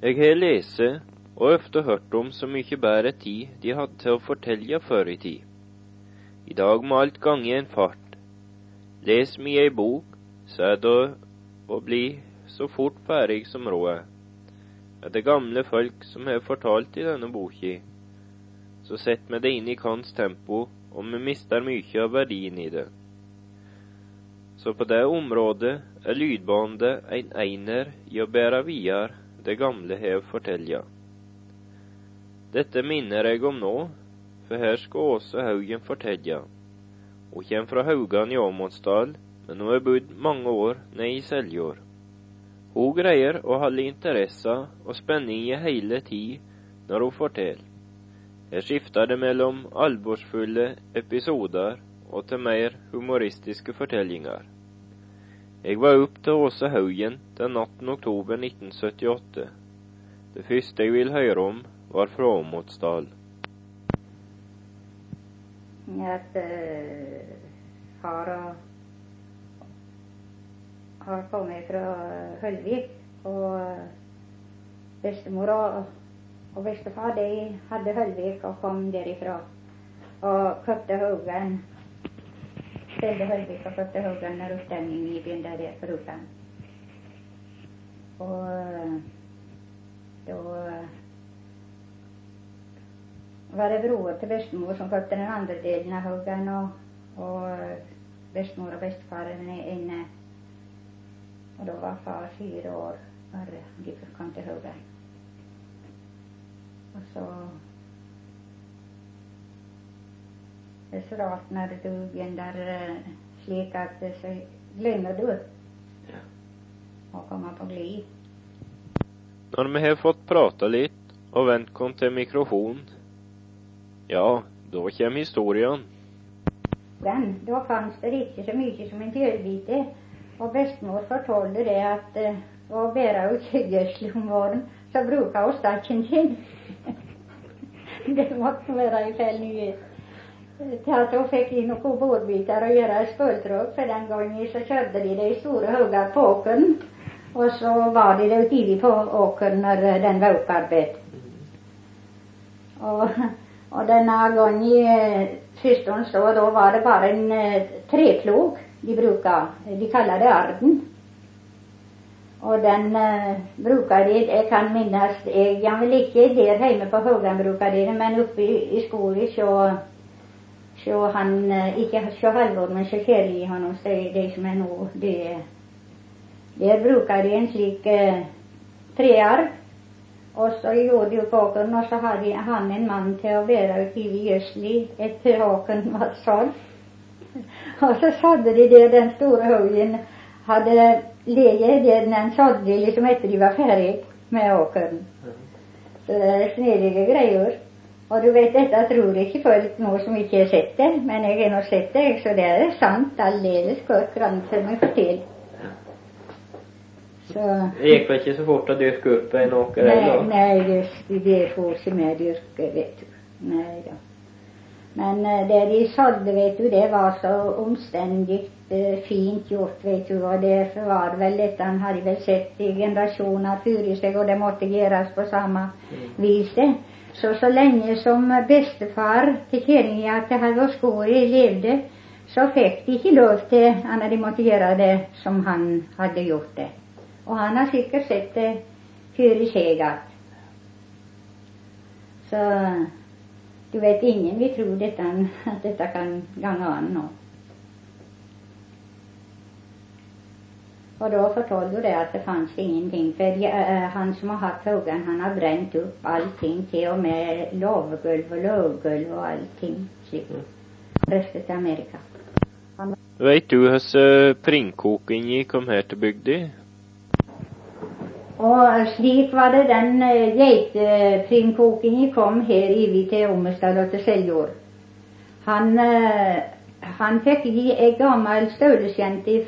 Jeg har lese og ofte hørt om så mye bedre tid de hadde til å fortelle før i tid. I dag må alt gange en fart. Les mi ei bok, så er det å bli så fort ferdig som råd er. Er det gamle folk som har fortalt i denne boka, så sett vi det inn i hans tempo, og vi mister mye av verdien i det. Så på det området er lydbandet en einer i å bære videre det gamle hev å. Dette minner jeg om nå, for her skal Åse Haugen fortelja. Hun kommer fra Haugan i Åmotsdal, men hun har bodd mange år nede i Seljord. Hun greier å holde interesse og spenning i hele tid når hun forteller. Her skifter det mellom alvorsfulle episoder og til mer humoristiske fortellinger. Jeg var opp til Åse Haugen den 18. oktober 1978. Det første jeg ville høre om, var fra Åmotsdal. At uh, eh, far og har kommet fra Hølvik, og bestemor og, og bestefar de hadde Hølvik og kom derifra og kjøpte Haugen ställde Höllvik och skötte huggan när uppställningen i byn där det för huggan. Och då var det bror till bestemor som skötte den andra delen av huggan och, och bestemor och bestefaren är inne. Och då var far fyra år före de kom till. Och så det är så rart när du begynner slik at så glemmer du Ja. å komme på glid. Når vi har fått prata litt og vendt oss til mikrofonen, ja, da kommer historien. Den, da fanns det ikke så mye som en fjellbite. Og bestemor fortalte det at uh, å bære ut gjødsel om våren, så bruker hun stakken sin. det måtte være i feil nyhet. Til fick in och i noen och göra gjøre spøltråd, den gången så köpte de det i store högar på åkern. Och så var de det tidigt på åkern, när den var upparbetad. Och, och denna gång i systern så, då var det bara en eh, uh, treplog de brukade, De kallade det arden. Och den eh, brukade, de, Jag kan minnas, eh, jag, ja, vel ikke där hemma på Haugan brukade de men uppe i, i skogen så så han, ikke så Halvor, men så Kjell hans, de, de som er nå, det Der bruker de en slik uh, trearv. Og så gjorde de opp åkeren, og så hadde han en mann til å være ute i gjødsel etter åkeren var sådd. Og så satte de der den store haugen hadde ligget der den sådde liksom etter de var ferdig med åkeren. Så det er snedige greier. Og du vet, dette tror ikke folk nå som ikke har sett det, men jeg har nå sett det, så det er sant aldeles godt granser meg fortell. Så Det gikk vel ikke så fort å dyrke opp en åker Nei, heller? nei det, det får ikke vi dyrke, vet du. Nei da. Men eh, det de sådde, vet du, det var så omstendig eh, fint gjort, vet du. Og derfor var det vel dette han hadde vel sett i generasjoner før i seg, og det måtte gjøres på samme viset. Så så länge som bestefar til kjerringa til Halvor Skåri levde, så fick de inte lov till annet de måtte göra det som han hade gjort det. Och han har säkert sett det før i seg Så du vet, ingen vi tror detta att detta kan gange an något. Da fortalte hun det at det fantes ingenting. De, eh, han som har hatt haugen, han har brent opp allting, til og med låvegulv og låvgulv og allting slikt. Reiste til Amerika. Veit du hvordan pringkokinga kom her til bygda? Og slik var det den uh, geiteprimkokingen kom her ivig til Ommestad og til Seljord. Han, eh, han fikk gi ei gammel stølesjente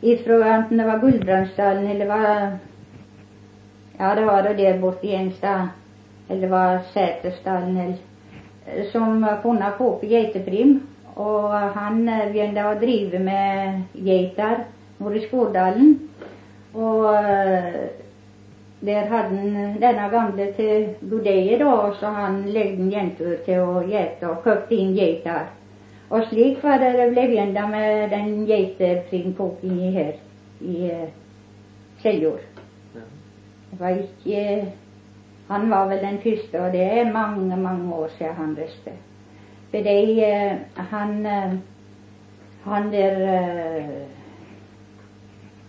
ifrån antingen det var Guldbrandsdalen eller var Ja, det var det där borta i Ensta. Eller det var Sätersdalen eller Som kunde få på geiteprim. Och han eh, begynte å med getar norr i Skårdalen. och eh, där hade han denna gamle till budeie, då, så han legde en jäntur till att gäta och köpte in getar. Og slik var det det ble begynta med den geitefrinkokingen her i Seljord. Det var ikke Han var vel den første, og det er mange, mange år siden han reiste. For de, uh, han han der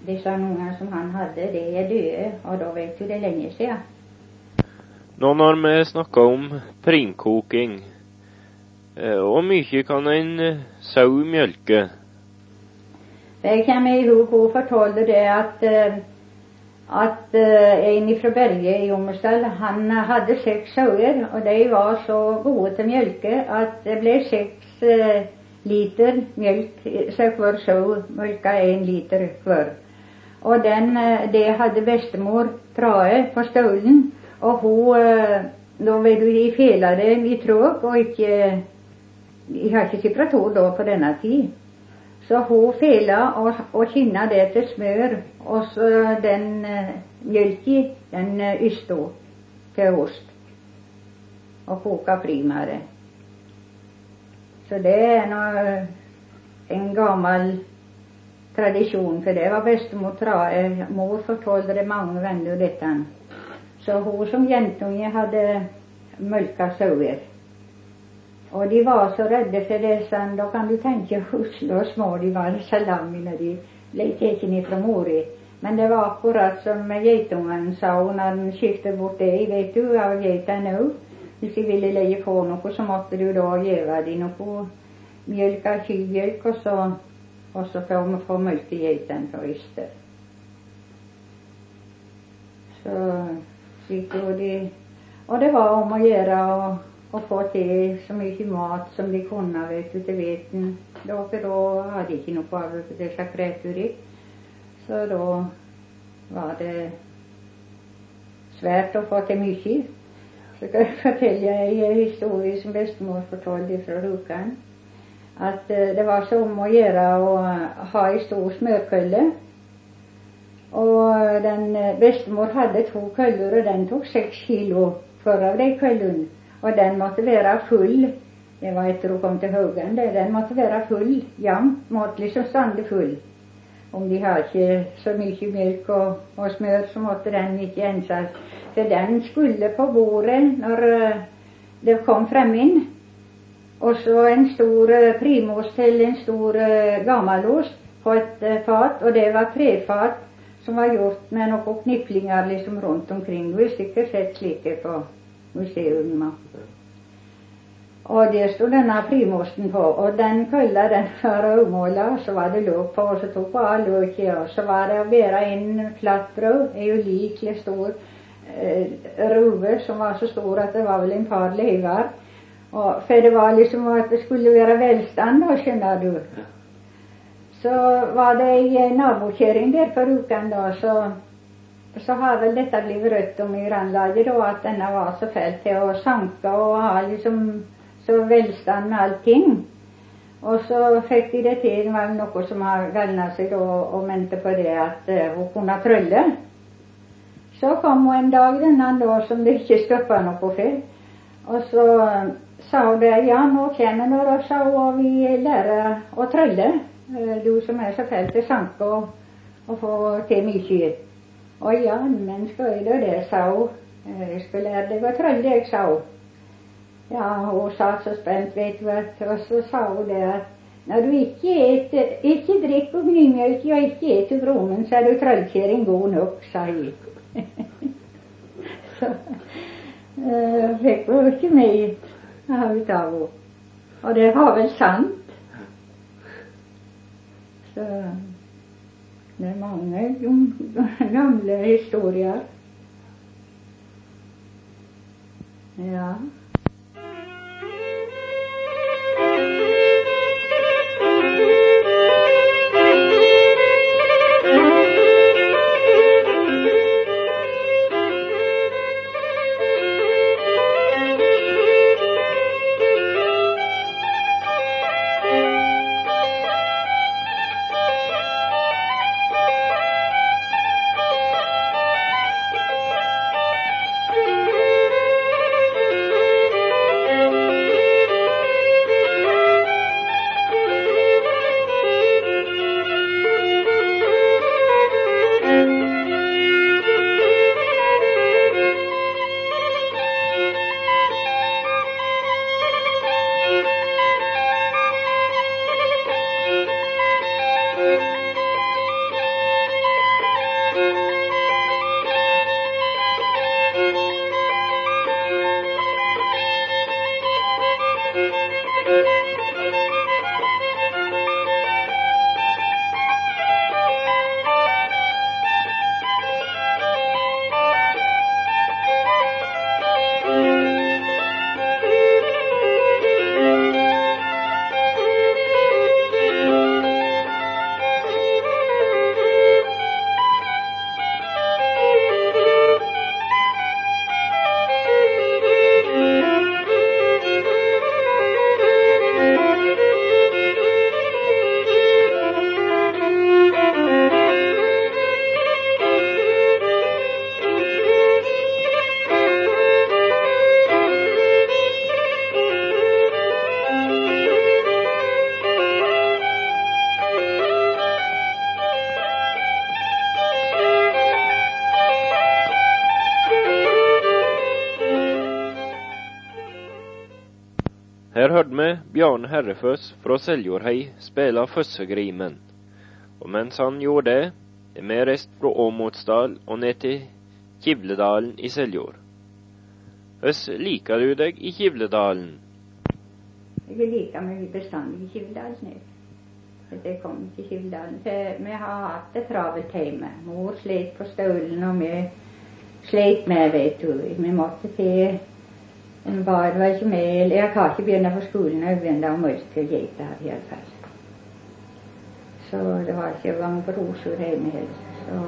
disse ungene som han hadde, de er døde, og da vet du det er lenge siden. Nå når vi snakker om primkoking, Eh, hvor mye kan en eh, sau mjølke? Jeg kommer i ihåg, och fortalte det at at en fra Berge i Ommersdal, han hadde seks sauer, og de var så gode til mjølke at det ble seks eh, liter mjølk, så hver sau mjølka én liter hver. Og den, det hadde bestemor Trae på stolen. og hun Da var du i fela det i tråk, og ikke Jeg har ikke temperatur då, på denna tid. Så hon fela och och kinna det till smör och så den eh, uh, mjølka, den uh, ysto till ost. och koka primare. Så det är nå en gammal tradition, för det var bestemor Trae. Eh, mor fortalte många vänner venner detta. Så hon som jentunge hadde mjølka sauer. Och de var så rädda för det, sånn, då kan du tänka hur små de var, salami, när de blev tatt ifrån Mori. Men det var akkurat som getungen sa när den skiftade bort det. Vet du, av geita nu. Om de ville lägga på något, så måtte du då ge dig något mjölk, av kymjølk, och så och så får man få mjölk i på Yster. Så så gjorde de. och det var om att göra och och fått det så mycket mat som de kunde vet du, til hveten. Då för då hade de ikke noe för disse kreaturer. Så då var det svårt att få til mycket. Så kan jag fortelle en historia, som bestemor fortalte från Rjukan att eh, det var så om att göra och ha en stor smörkulle. Och den eh, bestemor hade två kullor och den tog sex kilo Förra av de kullorna och den måtte vara full. Eh, det var ett hun kom til Haugen. Den måtte vara full jevnt. Måtte liksom ständigt full. Om de har inte så mycket mjölk och, och smör så måtte den inte ensas. För den skulle på våren när eh, det kom fram in. Och så en stor eh, primost en stor eh, gammalost på ett fat, Och det var trefat som var gjort med några knipplingar liksom runt omkring. Du har säkert sett slike på museum. Og det sto denne primosten på, og den kølla den var rødmåla, så var det låg på, og så tok hun av løket, og så var det å bære inn flatbrød, ei ulikelig stor eh, ruve som var så stor at det var vel en par lever og, for det var liksom at det skulle være velstand, da, skjønner du. Så var det ei nabokjerring der for uken, da, så, så har väl detta blivit rött om i grannlaget då att denna var så fælt till att sanke och ha liksom så välstånd med allting. Och så fick de det till, det var något som har galna sig då och mente på det att uh, hun kunne. Så kom hon en dag denna då som det inte stoppa något för. Och så eh, sa hon det. Ja, nu kommer några, sa hun, og vi lära att trylle. Eh, du som är så fælt til sanke och och få till mycket. Å ja, men skal jeg det, sa hun. Eh, jeg skal lære deg sa hon. Ja, hon satt så spänt, vet du, och så sa hon det att när du icke dricker av drikker och jag ikke äter bromen, så är du trollkärring god nog, sa jag. så äh, fick hun ikke med utav av Och det var väl sant. Så det är många gamla historier. Ja. Björn vi Herrefös från Seljorhei spela Fössegrimen. Och mens han gjorde det, är med rest från Åmotsdal och ner till Kivledalen i Seljord. Hur likar du dig i Kivledalen? Jag liker mig bestandig i Kivledalen nu. Att jag kom till Kivledalen. Vi har haft det travelt hemma. Mor slet på stolen och vi slet med, vet du. Vi måste till en bar, var ikke med, jeg kan ikke begynne på skolen og begynne å mørke geiter her i alle fall. Så det var ikke mange brosor hjemme heller. Så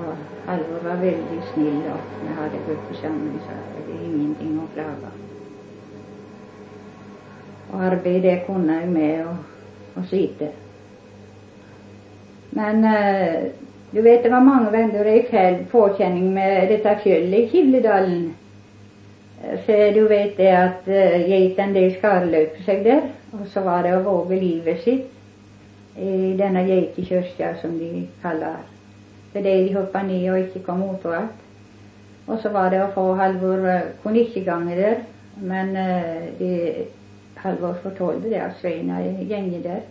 Halvor var veldig snill og vi hadde gått sammen, så det er ingenting å klage. Og arbeid det kunne jeg med å, å slite. Men eh, du vet, det var mange venner jeg fikk påkjenning med dette fjellet i Kivledalen. Eh, så du vet det att eh, uh, geitene de skarløp sig där. Och så var det att våga livet sitt i denna geitekirka som de kallar för Det de hoppa ner och inte kom åt och igjen. Och så var det att få Halvor eh, kunde inte gånga där, men de, Halvor fortalte det att Sveina gänge där.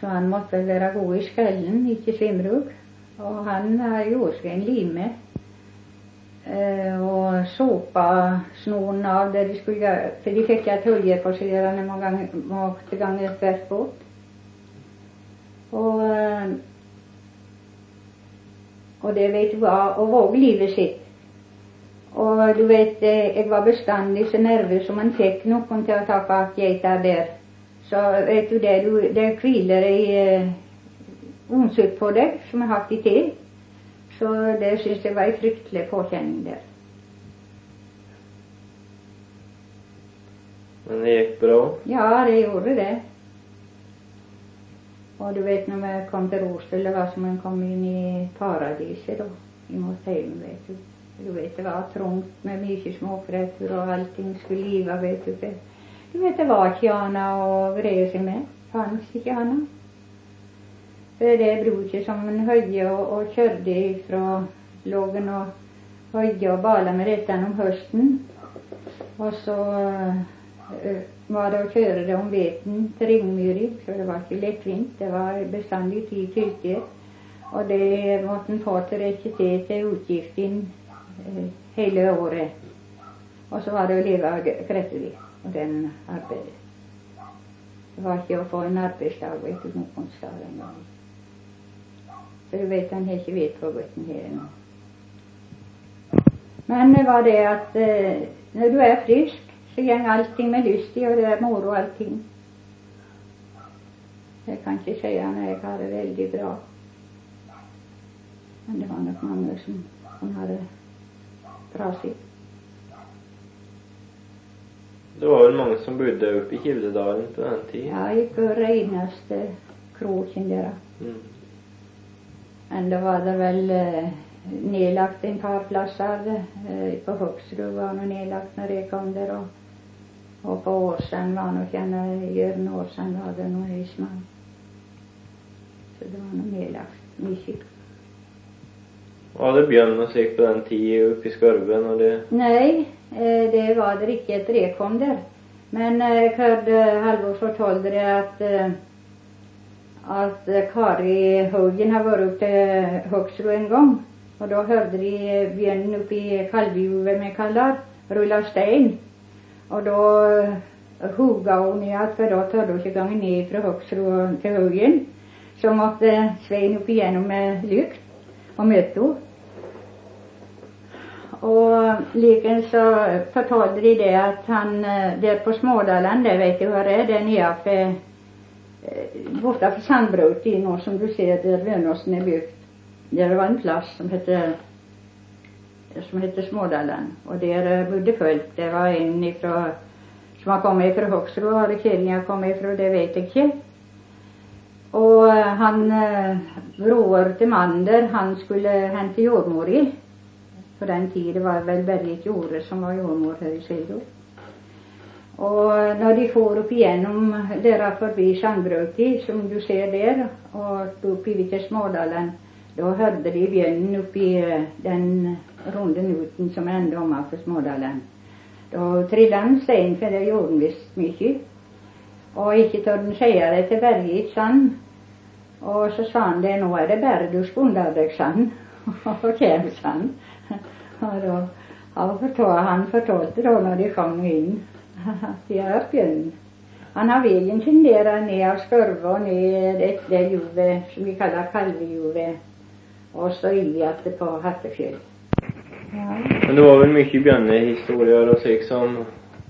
Så han måtte väl vara god i skallen, inte svimrug. Och han gjorde sig en lime och sopa av det de skulle göra. För de fick jag tullgepasserande många gånger, många gånger tvärs bort. Och, eh, och det vet du vad, och våg livet sitt. Och du vet, jag var bestandig så nervös som man fick någon till att ta fatt geiter där. Så vet du det, du, det kviler i eh, på dig som jag haft i till. Så det syns jag var en fruktlig påkänning där. Men det gick bra? Ja, det gjorde det. Och du vet när man kom till Rosel, det var som man kom in i paradiset då, emot hemmet, vet du. Du vet, det var trångt med mycket småkräftor och allting skulle liva, vet du. För, du vet, det var inte och att vreda sig med. Fanns inte annat. För det bruket som man höjde och, och körde ifrån lågen och höjde och bala med detta om hösten. Och så Eh, var det att köra det om veten till Ringmyri, så det var inte lättvint. Det var beständigt i fylket. Och det måste en få till räcka till till utgiften eh, hela året. Och så var det att leva grättelig och den arbetet. Det var inte att få en arbetsdag, vet du, någon stad en gång. Så du vet, han har inte vet vad gutten här ännu. Men det var det att eh, när du är frisk gäng allting med lust i och det är moro allting. Jag kan inte säga när jag hade det väldigt bra. Men det var nog många som, som hade trasigt. Det var väl många som bodde uppe i Kivledalen på den tiden? Ja, på renaste kroken där. Mm. Men då var det väl eh, nedlagt en par platser eh, på Högsrud var nog nedlagt när det kom där och, och på Åsen var nog känna Jörn Åsen var det nog husman. Så det var nog nedlagt mycket. Var det björnmusik på den tiden uppe i skarven och det? Nej, eh, det var det riktigt det kom där. Men eh, jag hörde Halvor fortalte det att eh, att eh, Kari Haugen har varit uppe till Högsro en gång. Och då hörde de björnen uppe i kalvjuvet med kallar rulla sten. Och då eh, hugga hon i allt för då törde hon sig gången ner från Högsro till Högen Så måtte Svein upp igenom med lykt och mötte henne. Och liken så förtalade de det att han eh, där på Smådalen, där vet du hur det är, där nere eh, borta för Sandbrot i något som du ser där Vönåsen är byggt. Där var en plats som hette som hette Smådalen och där eh, bodde folk. Det var en ifrån som har kommit ifrån Högsro har Kiruna kommit ifrån, det vet jag inte. Och eh, han, eh, bror till Mander, han skulle hämta jordmor i. På den tiden var det väl väldigt Jore som var jordmor här i Sildo. Och när de for upp igenom där förbi sandbruket som du ser där och upp i till Smådalen då hörde de björnen uppe i eh, den runda noten, som är ända ovanför Smådalen. Då trillade en sten för det gjorde visst mycket. Och inte tog han säga det till Bergit, sa han. Så sa han det, nu är det berg du skunder och sa Och då kjem, sa han. Og da, han fortalte, han fortalte da de kom in. de har bjørn. Han har vägen sin ner ned av och ner ned där juvet som vi kallar Kalvejuvet, og så inn igjen på Hattefjell. Ja. Men det var väl mycket björnehistorier och slik som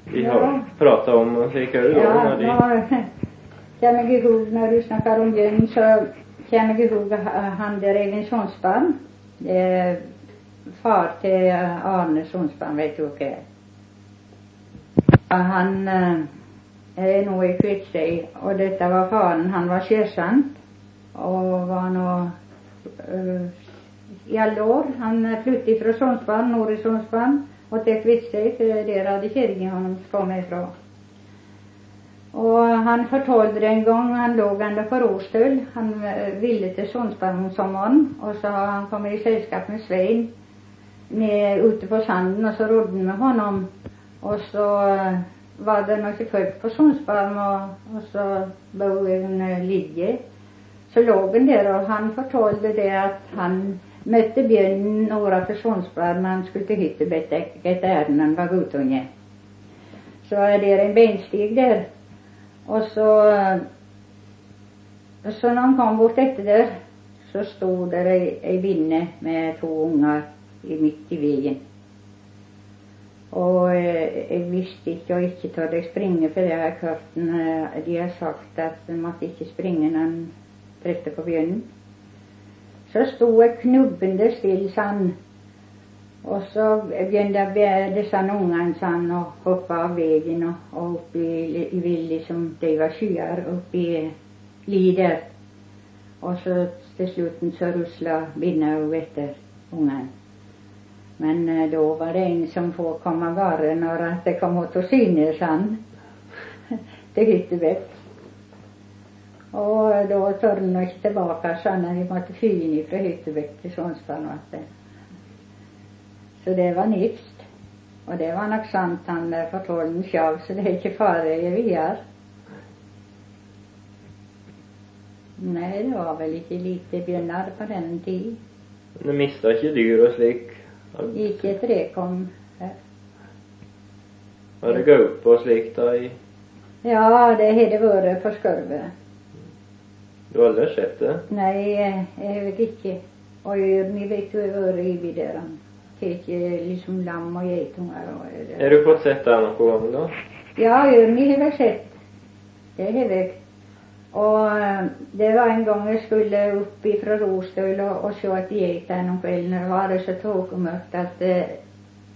vi har Ja. pratat om och är det då Ja, när de... nå kommer ihåg når du snakker om bjørn, så kommer jeg ihåg han Eivind Sonsbarn. Eh, far til Arne Sonsbarn, vet du er. Han eh, er nå i Kvitsøy, og dette var faren. Han var sersjant og var nå eh, i alle år. Han flyttet fra Sonsbarn, nord i Sonsbarn, og til Kvitsøy, for der hadde kjerringa hans kommet fra. Og han fortalte det en gang, han lå ända på Råstøl. Han eh, ville till Sundsvall om sommaren. Och så han kom i sällskap med Svein ned ute på sanden, och så rodde med honom. Och så eh, var det noen folk på Sundsvall, och och så bor en eh, Lidje. Så låg han där, och han förtalade det att han mötte björnen några försvunnsblad man han skulle till Hyttebekk ett ärende han var guttunge. Så är det en benstig där och så Så när han kom bort efter där så stod där ei, ei binne med två ungar i mitt i vägen. Och eh, jag visste inte, jag inte torde springa för det jeg har hørt eh, de har sagt att man måtte ikke när når en trefte på björnen. Så stod jeg still stille sånn. Och så begynte dessa disse sa han, och hoppa av vägen och och upp i, i villi som Det var skyar upp i lider. Och så till slutten så russlade binda jo efter ungene. Men eh, då var det en som får komma vare når at det kom til syne, sånn, til Hyttebekk. bättre da tør han ikke tilbake, sånn at vi måtte fly inn fra Hyttebekk til Sonsdal. vet du. Så det var nifst. Og det var nok sant, han den sjøl, så det er ikke fare i videre. Nei, det var vel ikke lite bjørnar på den tid. Du mistar ikke dyr og slik? Ikke et rekom her. Har det gaupe og slik da i Ja, det har det vært på skarvet. Du har aldri sett det? Nei, eh, jeg vet ikke. Og ørn vet har vært i der. Tar liksom lam og geitunger og Har du fått sett det noen gang da? Ja, ørn har sett. Det har jeg. Og eh, det var en gang jeg skulle opp fra Rostøl og, og se etter geiter om kvelden. Det var det så tåkemørkt at eh,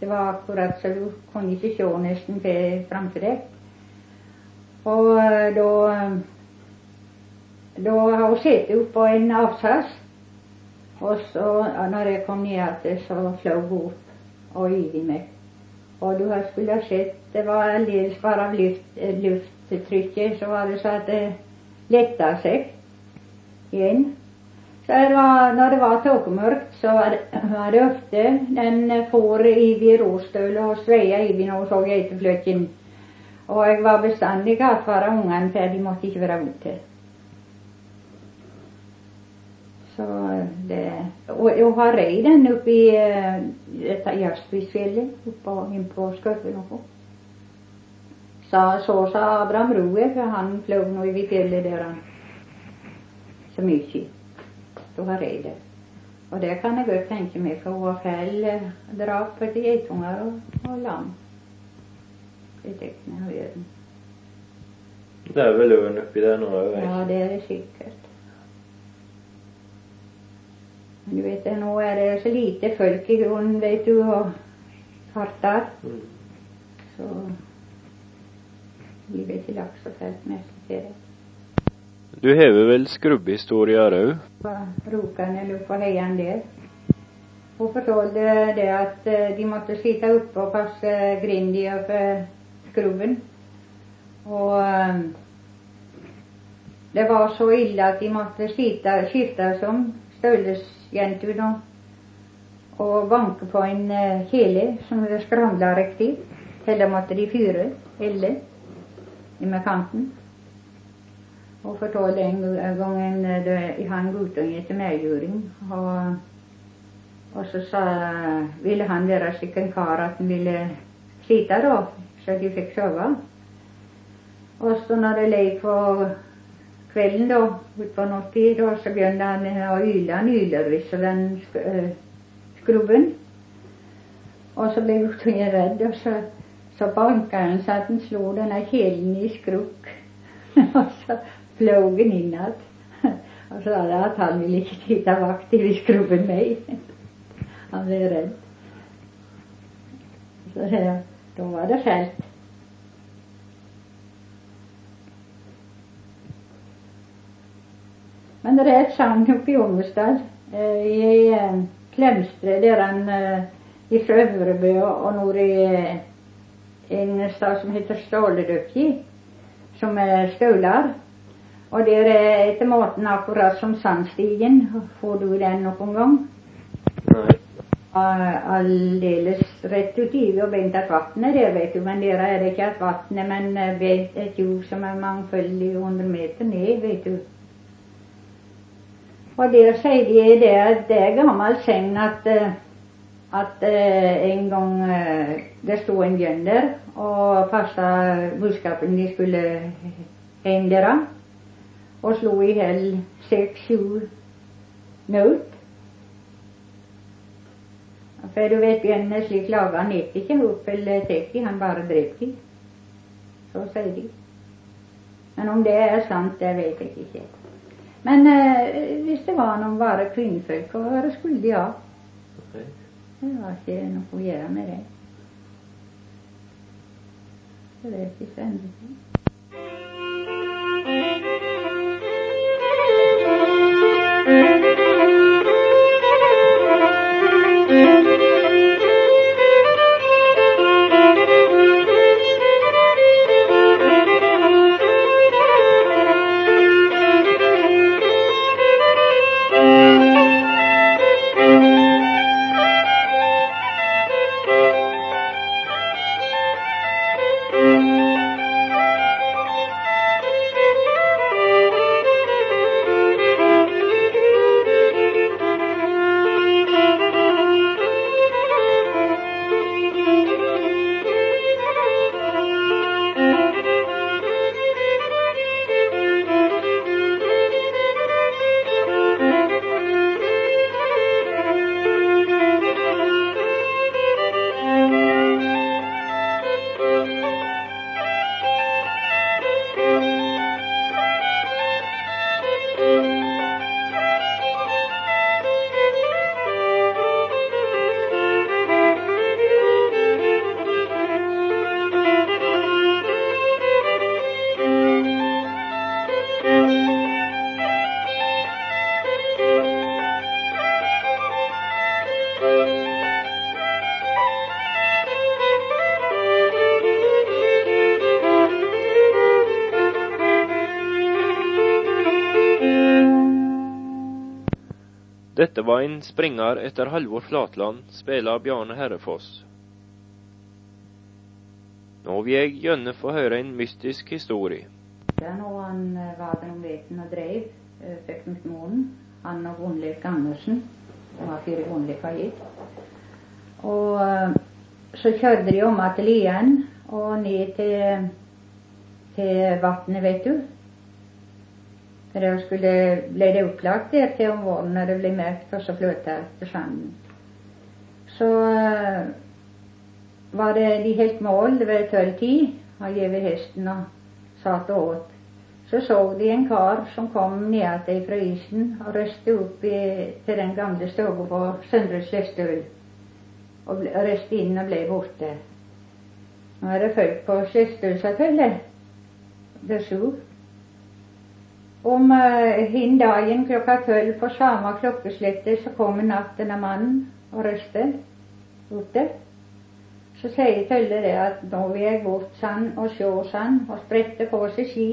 det var akkurat så du kunne ikke se nesten til framfor deg. Og då har hon sett upp på en avsats. Och så, ja, det kom ner det så flög upp och i over meg. Och du har skulle ha sett Det var alldeles bara luft, eh, lufttrycket, så var det så att det lättade sig igen. Så det var, när det var tokmörkt så var det, var det ofte den får over råstølet och sveia over när hun såg geitefløkken. Och jag var beständig att vara ungene, för de måtte inte vara ute. Så det Og jeg har rei den oppe i eh, dette Jaspisfjellet, oppå innpå Skørve noe. Så, så sa Abraham Roe, for han fløy nå over fjellet der han så mye. Da har det. Og det kan jeg godt tenke meg, for hun har fæl eh, drap på geitunger og, og lam. Det tenkte jeg å gjøre. Det er vel ørn oppi der nå òg, Ja, det er det sikkert. Men du vet, nå er det så lite folk i grunnen, vet du, og farter. Mm. Så vi vet ikke lagt så fælt merke til det. Du hever vel skrubbhistorier òg? På Rokan eller på heian der. Hun fortalte det at eh, de måtte sitte oppe og passe grinda for skrubben. Og eh, det var så ille at de måtte sitte, skifte som stølesjentene og banke på en eh, kjele som det skramla riktig. Heller måtte de fyre, elle, med kanten. och fortalte en gång en eh, det, han guttunge til medgjøring. Og, og så sa, ville han være slik en kar at han ville slite da, så de fikk sove. Og så når det lei på kvelden da, utpå nattid, då så glömde han ha yle. Han yler och den sk eh, skrubben. Och så blev guttungen rädd och så, så banka han så att han den här kelen i skrukk. Och så flög den inåt. Och så sa att han ville inte titta vakt i skrubben mig. han blev rädd. Så jag, då var det färdigt. Men det är ett sagn uppe i Ångestad, eh, i eh, Klemstre, där han eh, ifrån Överbö och nord i en stad som heter Ståledöpji, som är skolar. Och där är etter maten akkurat som Sandstigen. Får du den någon gång? Nej. Alldeles rätt uti och väntat vattnet där vet du. Men där är det inte att vattnet men vet ett jord som är mångföldig hundra meter ner vet du. Och det säger de det att det är gammal sägn att eh, att eh, en gång eh, det stod en björn och fasta boskapen de skulle hem och slog ihjäl sex, sju nöt. För du vet björnen slik laga han äter inte upp eller täcker, han bara dräper. Så säger de. Men om det är sant, det vet jag inte. Men eh, visst det var någon bara kvinnfolk, vad skulle de ha? Okay. Det var inte något att göra med det. Det vet jag ständigt. Dette var en springer etter Halvor Flatland, spela av Bjarne Herrefoss. Nå vil jeg gjerne få høre en mystisk historie. Ja, når han eh, var den veten og drev, eh, fikk mot månen, han og Gunnlek Andersen, som var fire Gunnleker gitt. Og eh, så kjørte de om til Lien og ned til, til vannet, vet du. När jag skulle, ble det upplagt där till om våren det blev märkt, och så fløta efter sanden. Så var det de helt mål, det var tolv tid, och gav hästen och satt och åt. Så såg de en kar som kom ner ifrån isen och röste upp i, till den gamle stugan på Søndre och, och röste in och blev borta. Nu är det folk på Slestøl, selvfølgelig. Det slo. Om uh, hin dagen klokka tolv på samme klokkeslettet så kommer natten av mannen og røster borte. Så sier Tølle det at nå vil jeg bort sann og sjå sann, og spredte på seg ski,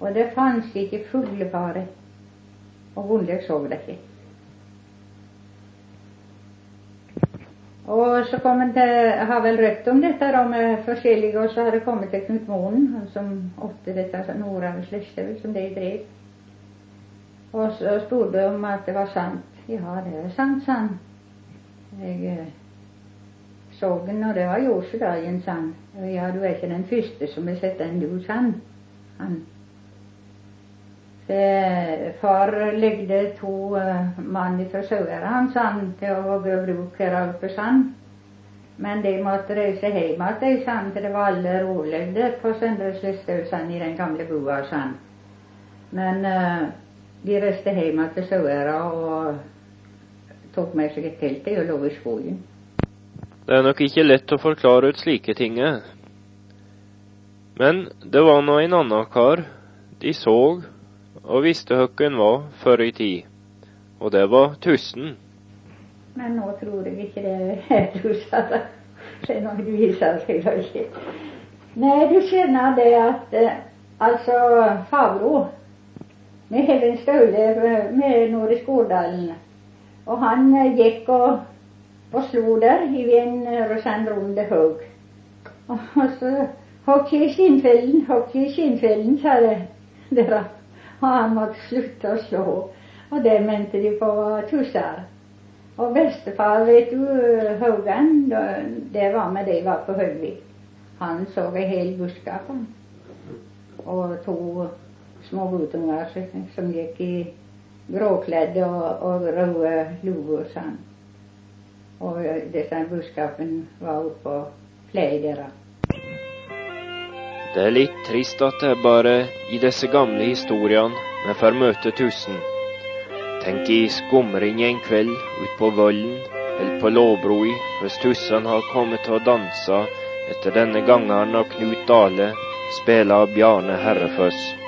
og det fantes ikke fuglefare. Og Gunnlaug så det ikke. Och så kom det, till, eh, har väl rätt om detta då med försäljning och så har det kommit till Knut Mån, han som åtte detta Nora Släkte som det drev. Och så stod det om att det var sant. Ja, det är sant, sant. Jag eh, såg den och det var en sann. Ja, du är inte den första som har sett den du, sann. Han det, far legde to uh, mann fra Sauherad, sann, til å gå bruk her oppe, sann. Men de måtte reise hjem igjen, de sann, til det var alle roligde på Søndre i den gamle bua, sann. Men uh, de reiste hjem igjen til Sauherad og tok med seg et telt og lå i skogen. Det er nok ikke lett å forklare ut slike ting. Men det var nå en annen kar. De så och visste höcken var förr i tid. Och det var tussen. Men nå tror jeg ikke det er tusen. Det er du viser seg ikke. Nej, du känner det att eh, alltså Favro med Helen Støle eh, med nord i Och han eh, gick och, och slog där i en rosenrunde hög. Och så hockey i skinnfällen, hockey i kindfällen, sa det. Där och han måtte sluta att slå. Och det mente de på tussar. Och bästefar, vet du, Hogan det var med det var på Höllvik. Han såg en hel buskap och två små gutungar som gick i gråklädda och, och röda luvor, sann. Och dessa buskapen var uppe och flera det er litt trist at det er bare i disse gamle historiene vi får møte tusen. Tenk i skumringen en kveld ut på Vollen eller på Låbroi hvis tussen har kommet til å danse etter denne gangeren av Knut Dale spela Bjarne Herrefoss.